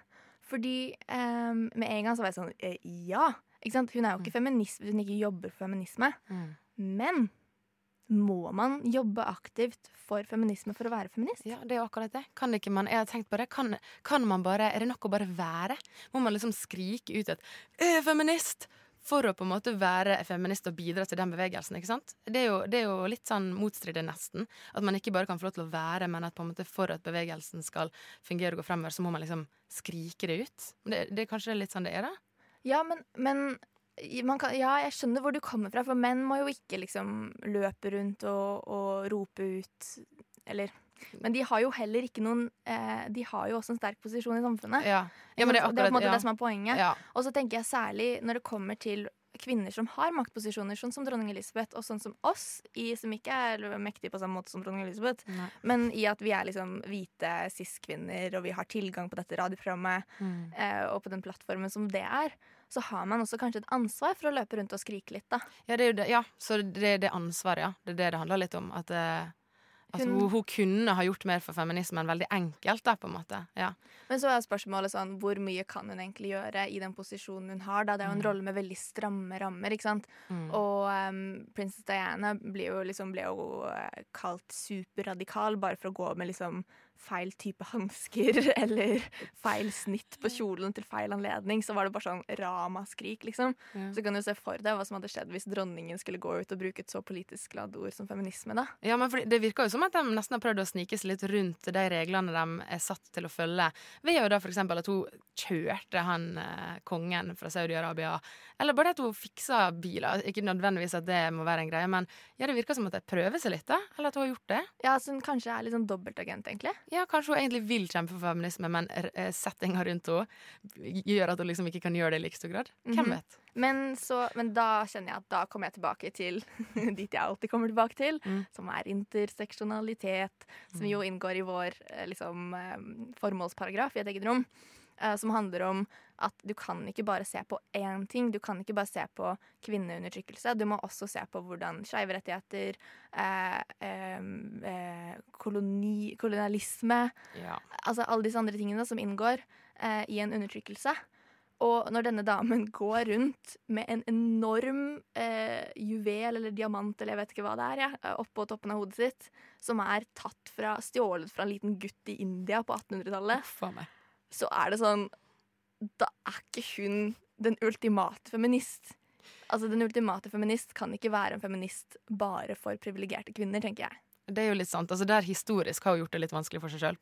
Fordi um, med en gang så var jeg sånn eh, Ja! Hun er jo ikke feminist hvis hun ikke jobber for feminisme. Mm. Men må man jobbe aktivt for feminisme for å være feminist? Ja, det er akkurat det. Kan ikke man, jeg har tenkt på det, kan, kan man bare, er det nok å bare være? Må man liksom skrike ut at 'jeg er feminist'? For å på en måte være feminist og bidra til den bevegelsen. ikke sant? Det er jo, det er jo litt sånn motstridig, nesten. At man ikke bare kan få lov til å være, men at på en måte for at bevegelsen skal fungere og gå fremover, så må man liksom skrike det ut. Det, det er kanskje litt sånn det er, da? Ja, men, men kan, ja, jeg skjønner hvor du kommer fra, for menn må jo ikke liksom løpe rundt og, og rope ut Eller Men de har jo heller ikke noen eh, De har jo også en sterk posisjon i samfunnet. Ja, ja men det er akkurat, det er på en måte det som er poenget. ja. Og så tenker jeg særlig når det kommer til kvinner som har maktposisjoner, sånn som dronning Elisabeth, og sånn som oss, i, som ikke er mektige på samme måte som dronning Elisabeth, Nei. men i at vi er liksom hvite cis-kvinner, og vi har tilgang på dette radioprogrammet, Mm. eh, og på den plattformen som det er, så har man også kanskje et ansvar for å løpe rundt og skrike litt, da. Ja, det er jo det, ja, så det er det ansvaret, ja. Det er det det handler litt om. At, eh, Hun- hun, hun kunne ha gjort mer for feminismen veldig enkelt, da, på en måte. Ja. Men så er spørsmålet sånn, hvor mye kan hun egentlig gjøre i den posisjonen hun har? Da? Det er jo en Mm. rolle med veldig stramme rammer, ikke sant? Mm. Og um, prinsesse Diana ble jo, liksom, ble jo eh, kalt superradikal bare for å gå med liksom feil type hansker eller feil snitt på kjolen til feil anledning. Så var det bare sånn ramaskrik, liksom. Ja. Så kan du se for deg hva som hadde skjedd hvis dronningen skulle gå ut og bruke et så politisk ladd ord som feminisme, da. Ja, men Det virker jo som at de nesten har prøvd å snike seg litt rundt de reglene de er satt til å følge. Ved jo da for eksempel at hun kjørte han eh, kongen fra Saudi-Arabia. Eller bare at hun fiksa biler. Ikke nødvendigvis at det må være en greie, men ja, det virker som at de prøver seg litt. da Eller at hun har gjort det. Ja, så hun kanskje er litt sånn dobbeltagent, egentlig. Ja, Kanskje hun egentlig vil kjempe for feminisme, men eh, settinga rundt henne gjør at hun liksom ikke kan gjøre det i like stor grad. Hvem Mhm. vet? Men, så, men da kjenner jeg at da kommer jeg tilbake til dit jeg alltid kommer tilbake til, Mm. som er interseksjonalitet, som jo inngår i vår eh, liksom, eh, formålsparagraf i et eget rom. Som handler om at du kan ikke bare se på én ting. Du kan ikke bare se på kvinneundertrykkelse. Du må også se på hvordan skeive rettigheter, eh, eh, koloni, kolonialisme Ja. altså alle disse andre tingene som inngår eh, i en undertrykkelse. Og når denne damen går rundt med en enorm eh, juvel eller diamant eller jeg vet ikke hva det er, ja, oppå toppen av hodet sitt, som er tatt fra, stjålet fra en liten gutt i India på 1800-tallet, Uff a meg. så er det sånn Da er ikke hun den ultimate feminist. Altså Den ultimate feminist kan ikke være en feminist bare for privilegerte kvinner, tenker jeg. Det er jo litt sant. Altså, Der historisk har hun gjort det litt vanskelig for seg sjøl.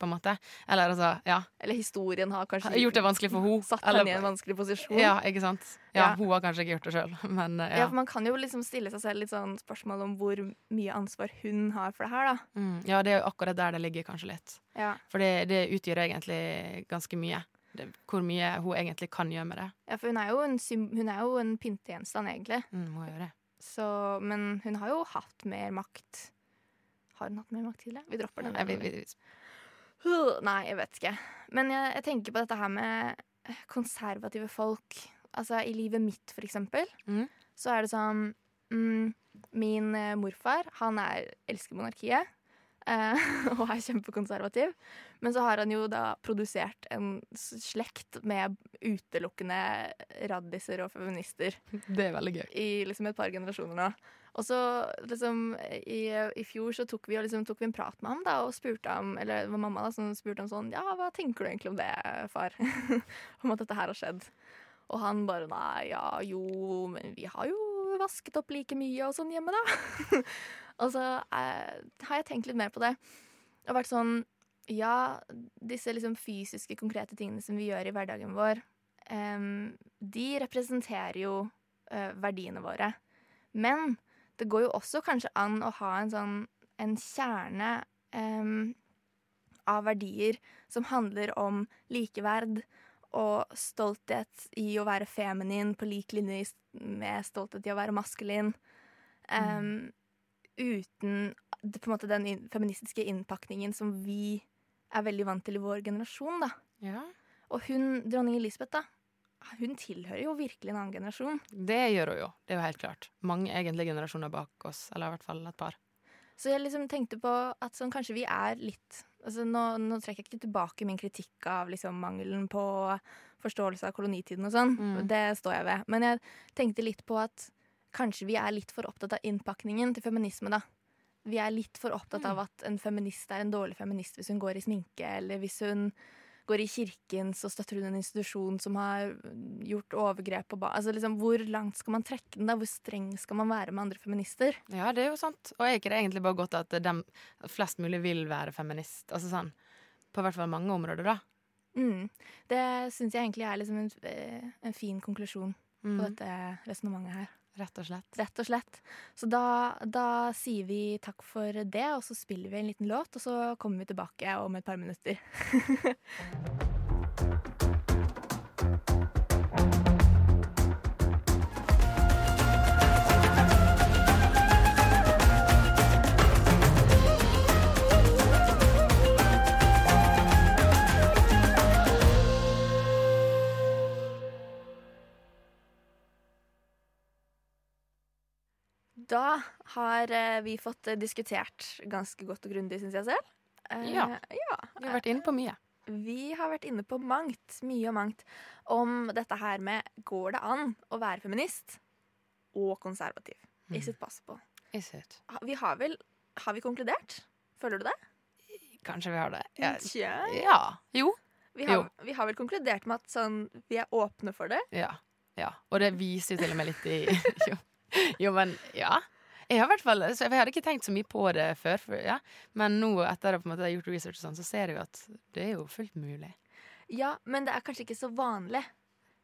Eller altså, ja. Eller historien har kanskje gjort det vanskelig for hun satt henne i en vanskelig posisjon. Ja, ikke sant? Ja, Ja. Hun har kanskje ikke gjort det sjøl, men eh, Ja. ja. for Man kan jo liksom stille seg selv litt sånn spørsmål om hvor mye ansvar hun har for det her. da. Mm, ja, det er jo akkurat der det ligger, kanskje litt. Ja, For det, det utgjør egentlig ganske mye. Det, hvor mye hun egentlig kan gjøre med det. ja For hun er jo en, hun er jo en pyntegjenstand, egentlig. Mm, må gjøre det. Så, men hun har jo hatt mer makt. Har hun hatt mer makt tidligere? Vi dropper den. Nei, vi, vi, Nei, jeg vet ikke. Men jeg, jeg tenker på dette her med konservative folk. Altså i livet mitt, for eksempel, mm. så er det sånn mm, Min eh, morfar, han er, elsker monarkiet. Eh, og er kjempekonservativ. Men så har han jo da produsert en slekt med utelukkende raddiser og feminister det er veldig gøy. i liksom et par generasjoner nå. Og så liksom i, i fjor så tok vi, og liksom, tok vi en prat med ham da, og spurte ham, eller det var mamma da, som spurte ham sånn Ja, hva tenker du egentlig om det, far? om at dette her har skjedd. Og han bare nei, ja jo, men vi har jo vasket opp like mye og sånn hjemme, da. og så eh, har jeg tenkt litt mer på det. Og vært sånn Ja, disse liksom fysiske, konkrete tingene som vi gjør i hverdagen vår, eh, de representerer jo eh, verdiene våre. Men det går jo også kanskje an å ha en sånn en kjerne av verdier som handler om likeverd og stolthet i å være feminin på lik linje med stolthet i å være maskulin. Em, Uten det, på en måte den feministiske innpakningen som vi er veldig vant til i vår generasjon. da. Ja. Og hun, dronning Elisabeth, da, hun tilhører jo virkelig en annen generasjon. Det gjør hun jo. Det er jo helt klart. Mange egentlige generasjoner bak oss, eller i hvert fall et par. Så jeg liksom tenkte på at sånn, kanskje vi er litt altså nå, nå trekker jeg ikke tilbake min kritikk av liksom, mangelen på forståelse av kolonitiden og sånn. Mm. Det står jeg ved. Men jeg tenkte litt på at kanskje vi er litt for opptatt av innpakningen til feminisme, da. Vi er litt for opptatt av at en feminist er en dårlig feminist hvis hun går i sminke, eller hvis hun går i kirken, så støtter hun en institusjon som har gjort overgrep på. Altså, liksom, hvor langt skal man trekke den? da? Hvor streng skal man være med andre feminister? Ja, det er jo sant. Og er ikke det egentlig bare godt at de flest mulig vil være feminist? Altså sånn, På hvert fall mange områder, da. Mm. Det syns jeg egentlig er liksom en, eh, en fin konklusjon på Mm, dette resonnementet her. Rett og slett. Rett og slett. Så da, da sier vi takk for det, og så spiller vi en liten låt, og så kommer vi tilbake om et par minutter. Da har eh, vi fått eh, diskutert ganske godt og grundig, syns jeg selv. Eh, Ja. ja. Vi har vært inne på mye. Vi har vært inne på mangt, mye og mangt, om dette her med går det an å være feminist og konservativ i Mm. sitt it på. Is it? Vi har vel Har vi konkludert? Føler du det? Kanskje vi har det. Ja. Ja. Jo. Vi har, Jo. vi har vel konkludert med at sånn, vi er åpne for det. Ja. ja. Og det viser jo til og med litt i Jo, jo men ja. Jeg har hvert fall, så jeg hadde ikke tenkt så mye på det før, for, ja. men nå etter at jeg har gjort research, sånn, så ser jeg jo at det er jo fullt mulig. Ja, men det er kanskje ikke så vanlig.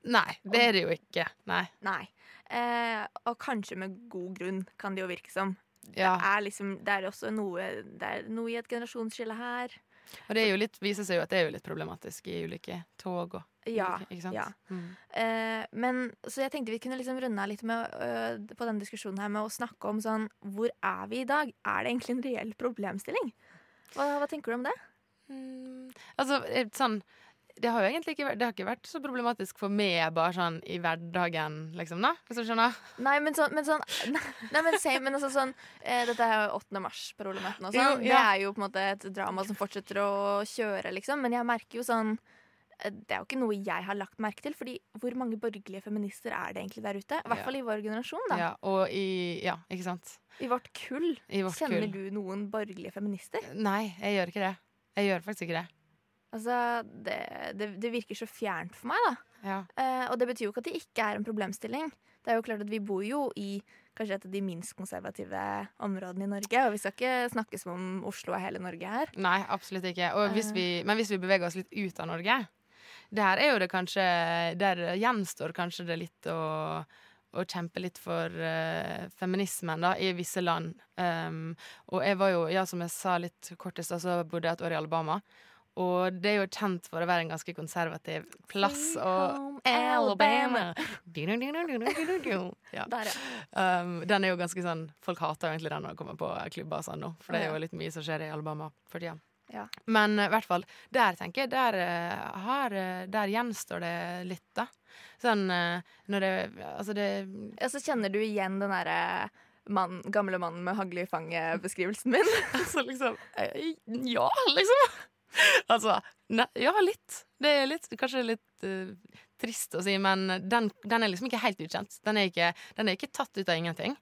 Nei, det er det jo ikke. Nei. Nei. Eh, og kanskje med god grunn, kan det jo virke som. Ja. Det er liksom, det er også noe Det er noe i et generasjonsskille her. Og det litt, viser seg jo at det er jo litt problematisk i ulike tog og Ja. Ja. Mm. Uh, men, så jeg tenkte vi kunne liksom runde av litt med, uh, på denne diskusjonen her med å snakke om sånn Hvor er vi i dag? Er det egentlig en reell problemstilling? Hva, hva tenker du om det? Mm, altså, sånn det har jo egentlig ikke vært, det har ikke vært så problematisk for meg bare sånn i hverdagen, liksom, da, hvis du skjønner? Nei, men sånn, men sånn Nei, men same, men altså sånn eh, Dette er jo 8. mars-problematikken og Jo, Ja. Det er jo på en måte et drama som fortsetter å kjøre, liksom. Men jeg merker jo sånn det er jo ikke noe jeg har lagt merke til. Fordi hvor mange borgerlige feminister er det egentlig der ute? I hvert fall i vår generasjon. da Ja, og i Ja, ikke sant? I vårt kull. I vårt Kjenner kull. du noen borgerlige feminister? Nei, jeg gjør ikke det. Jeg gjør faktisk ikke det. Altså, det, det, det virker så fjernt for meg, da. Ja. Eh, og det betyr jo ikke at det ikke er en problemstilling. Det er jo klart at Vi bor jo i kanskje et av de minst konservative områdene i Norge. Og vi skal ikke snakke som om Oslo er hele Norge her. Nei, absolutt ikke. Og hvis Eh. vi, men hvis vi beveger oss litt ut av Norge, der er jo det kanskje Der gjenstår kanskje det litt å å kjempe litt for uh, feminismen da, i visse land. Um, og jeg var jo, ja, som jeg sa litt kort i stad, så bodde jeg et år i Alabama. Og det er jo kjent for å være en ganske konservativ plass. Og Alabama. Ja. Um, den er jo ganske sånn Folk hater jo egentlig den når de kommer på klubber og sånn nå, for det er jo litt mye som skjer i Alabama for tida. Ja. Men eh, i hvert fall, der tenker jeg, der, har, eh, der gjenstår det litt, da. Sånn når det Altså det Ja, så kjenner du igjen den derre mann, gamle mannen med hagle i fanget-beskrivelsen min. Altså liksom Ja, liksom! Altså ne, Ja, litt. Det er litt, kanskje litt eh, trist å si, men den, den er liksom ikke helt ukjent. Den er ikke, den er ikke tatt ut av ingenting.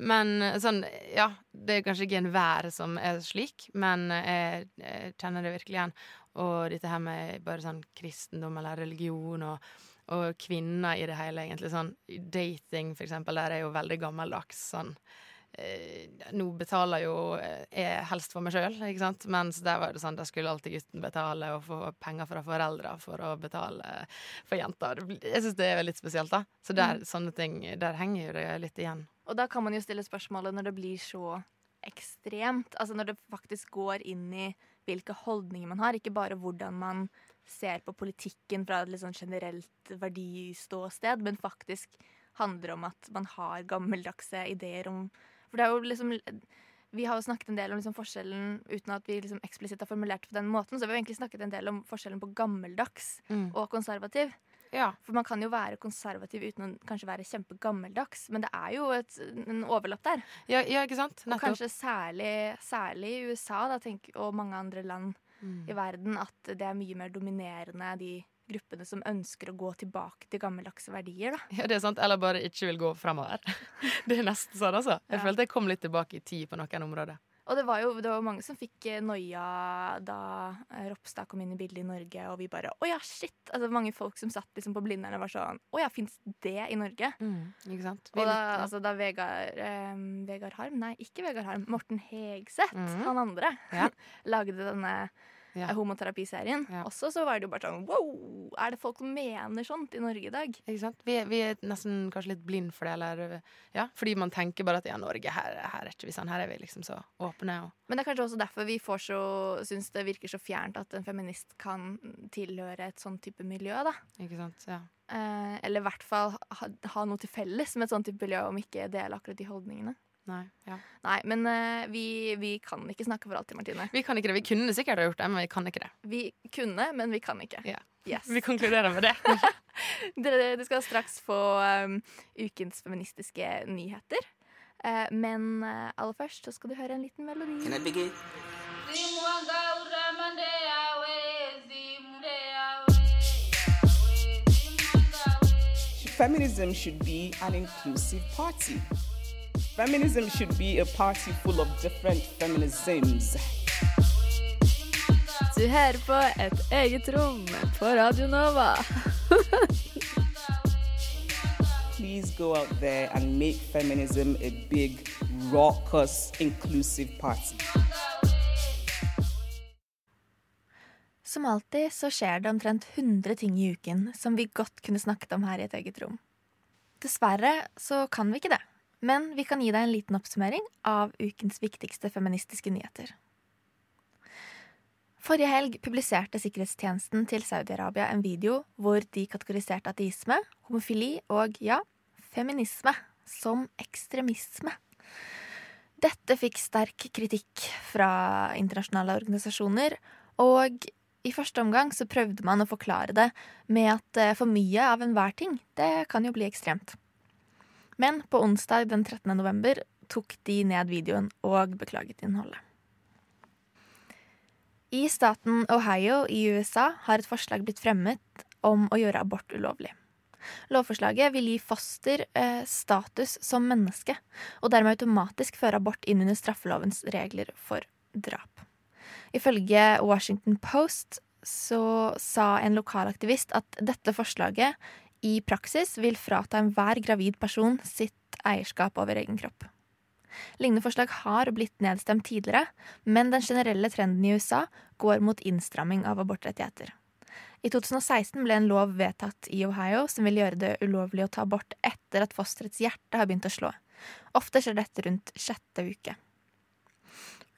Men eh, sånn, ja, det er kanskje ikke enhver som er slik, men jeg, jeg kjenner det virkelig igjen. Og dette her med bare sånn kristendom eller religion og, og kvinner i det hele, egentlig. Sånn dating, for eksempel, der er jo veldig gammeldags. Sånn eh, Nå betaler jo eh, jeg helst for meg sjøl, ikke sant? Mens der var det sånn, der skulle alltid gutten betale og få penger fra foreldra for å betale for jenta. Jeg syns det er litt spesielt, da. Så der, sånne ting, der henger jo det litt igjen. Og da kan man jo stille spørsmålet når det blir så ekstremt. Altså når det faktisk går inn i hvilke holdninger man har, ikke bare hvordan man ser på politikken fra et litt sånn generelt verdiståsted, men faktisk handler om at man har gammeldagse ideer om For det er jo liksom vi har jo snakket en del om liksom forskjellen uten at vi liksom eksplisitt har formulert det på den måten. Så vi har egentlig snakket en del om forskjellen på gammeldags og konservativ. Ja. For man kan jo være konservativ uten å kanskje være kjempegammeldags, men det er jo et, en overlapp der. Ja, ja, ikke sant? Og kanskje særlig, særlig i USA da, tenk, og mange andre land Mm. i verden at det er mye mer dominerende de gruppene som ønsker å gå tilbake til gammeldagse verdier. da. Ja, det er sant. Eller bare ikke vil gå fremover. Det er nesten sånn, altså. Jeg Ja. følte jeg kom litt tilbake i tid på noen områder. Og det var jo det var mange som fikk eh, noia da eh, Ropstad kom inn i bildet i Norge, og vi bare Å ja, shit! Altså Mange folk som satt liksom på Blindern og var sånn Å ja, fins det i Norge? Ikke sant? Vi Og da, litt- altså, da Vegard, eh, Vegard Harm, nei, ikke Vegard Harm, Morten Hegseth, mm. han andre, Ja. lagde denne Ja. homoterapiserien. Ja. Også så var det jo bare sånn wow! Er det folk som mener sånt i Norge i dag? Ikke sant? Vi vi er nesten kanskje litt blind for det, eller ja, fordi man tenker bare at ja, Norge, her, her er ikke vi sånn, her er vi liksom så åpne og Men det er kanskje også derfor vi får så, syns det virker så fjernt at en feminist kan tilhøre et sånn type miljø, da. Ikke sant? Ja. Eh, eller i hvert fall ha, ha noe til felles med et sånt type miljø, om ikke dele akkurat de holdningene. Nei. Ja. Nei, men uh, vi, vi kan ikke snakke for alltid, Martine. Vi kan ikke det. Vi kunne sikkert ha gjort det, men vi kan ikke det. Vi kunne, men vi kan ikke. Yeah. Yes. Vi konkluderer med det. Dere, dere skal straks få um, ukens feministiske nyheter. Uh, men uh, aller først så skal du høre en liten melodi. Can I begin? Feminism should be an inclusive party. Feminism should be a party full of different feminisms. Du hører på Et eget rom på Radio Nova. Please go out there and make feminism a big, raucous, inclusive party. Som alltid så skjer det omtrent 100 ting i uken som vi godt kunne snakket om her i et eget rom. Dessverre så kan vi ikke det, men vi kan gi deg en liten oppsummering av ukens viktigste feministiske nyheter. Forrige helg publiserte sikkerhetstjenesten til Saudi-Arabia en video hvor de kategoriserte ateisme, homofili og, ja, feminisme som ekstremisme. Dette fikk sterk kritikk fra internasjonale organisasjoner, og i første omgang så prøvde man å forklare det med at eh, for mye av enhver ting, det kan jo bli ekstremt. Men på onsdag den 13. november tok de ned videoen og beklaget innholdet. I staten Ohio i USA har et forslag blitt fremmet om å gjøre abort ulovlig. Lovforslaget vil gi foster eh, status som menneske, og dermed automatisk føre abort inn under straffelovens regler for drap. Ifølge Washington Post så sa en lokalaktivist at dette forslaget i praksis vil frata enhver gravid person sitt eierskap over egen kropp. Lignende forslag har blitt nedstemt tidligere, men den generelle trenden i USA går mot innstramming av abortrettigheter. I 2016 ble en lov vedtatt i Ohio som vil gjøre det ulovlig å ta abort etter at fosterets hjerte har begynt å slå. Ofte skjer dette rundt sjette uke.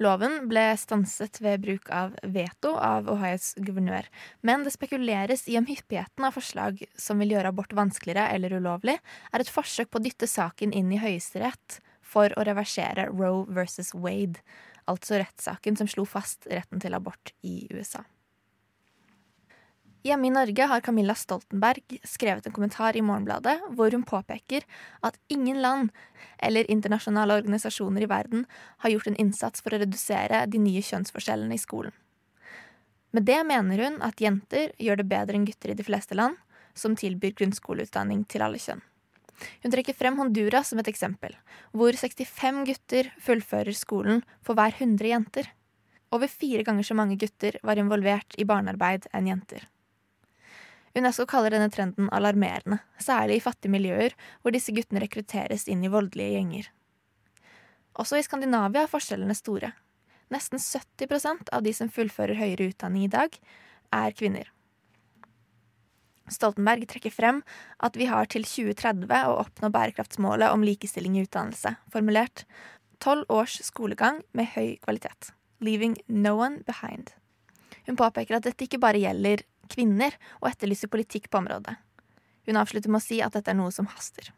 Loven ble stanset ved bruk av veto av Ohios guvernør, men det spekuleres i om hyppigheten av forslag som vil gjøre abort vanskeligere eller ulovlig, er et forsøk på å dytte saken inn i Høyesterett for å reversere Roe versus Wade, altså rettssaken som slo fast retten til abort i USA. Hjemme i Norge har Camilla Stoltenberg skrevet en kommentar i Morgenbladet hvor hun påpeker at ingen land eller internasjonale organisasjoner i verden har gjort en innsats for å redusere de nye kjønnsforskjellene i skolen. Med det mener hun at jenter gjør det bedre enn gutter i de fleste land, som tilbyr grunnskoleutdanning til alle kjønn. Hun trekker frem Honduras som et eksempel, hvor 65 gutter fullfører skolen for hver 100 jenter. Over fire ganger så mange gutter var involvert i barnearbeid enn jenter. UNESCO kaller denne trenden alarmerende, særlig i fattige miljøer hvor disse guttene rekrutteres inn i voldelige gjenger. Også i Skandinavia er forskjellene store. Nesten 70% av de som fullfører høyere utdanning i dag, er kvinner. Stoltenberg trekker frem at vi har til 2030 å oppnå bærekraftsmålet om likestilling i utdannelse, formulert tolv års skolegang med høy kvalitet. Leaving no one behind. Hun påpeker at dette ikke bare gjelder kvinner, og etterlyser politikk på området. Hun avslutter med å si at dette er noe som haster.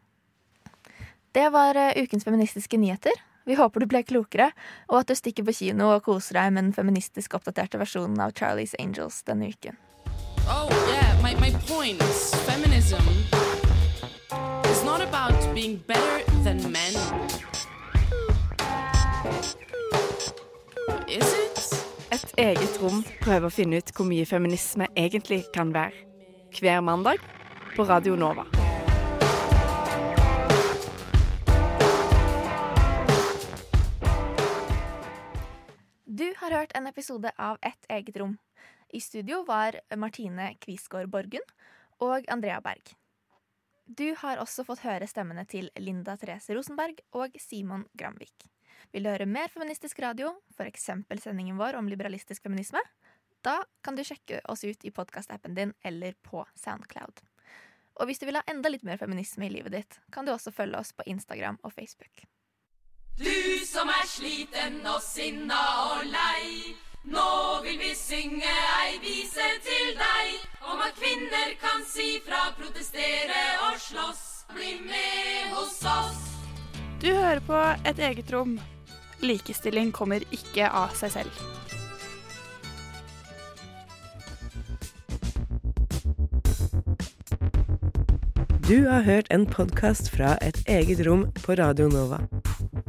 Det var uh, ukens feministiske nyheter. Vi håper du ble klokere, og at du stikker på kino og koser deg med den feministisk oppdaterte versjonen av Charlies Angels denne uken. Oh, yeah, my, my point is feminism is not about being better than men. Is? Et eget rom prøver å finne ut hvor mye feminisme egentlig kan være. Hver mandag på Radio Nova. Du har hørt en episode av Et eget rom. I studio var Martine Kvisgaard Borgen og Andrea Berg. Du har også fått høre stemmene til Linda Therese Rosenberg og Simon Gramvik. Vil du høre mer feministisk radio, f.eks. sendingen vår om liberalistisk feminisme? Da kan du sjekke oss ut i podkastappen din eller på Soundcloud. Og hvis du vil ha enda litt mer feminisme i livet ditt, kan du også følge oss på Instagram og Facebook. Du som er sliten og sinna og lei. Nå vil vi synge ei vise til deg om at kvinner kan si fra, protestere og slåss. Bli med hos oss. Du hører på Et eget rom. Likestilling kommer ikke av seg selv. Du har hørt en podkast fra Et eget rom på Radio Nova.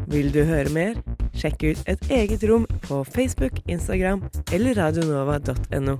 Vil du høre mer? Sjekk ut Et eget rom på Facebook, Instagram eller radionova.no.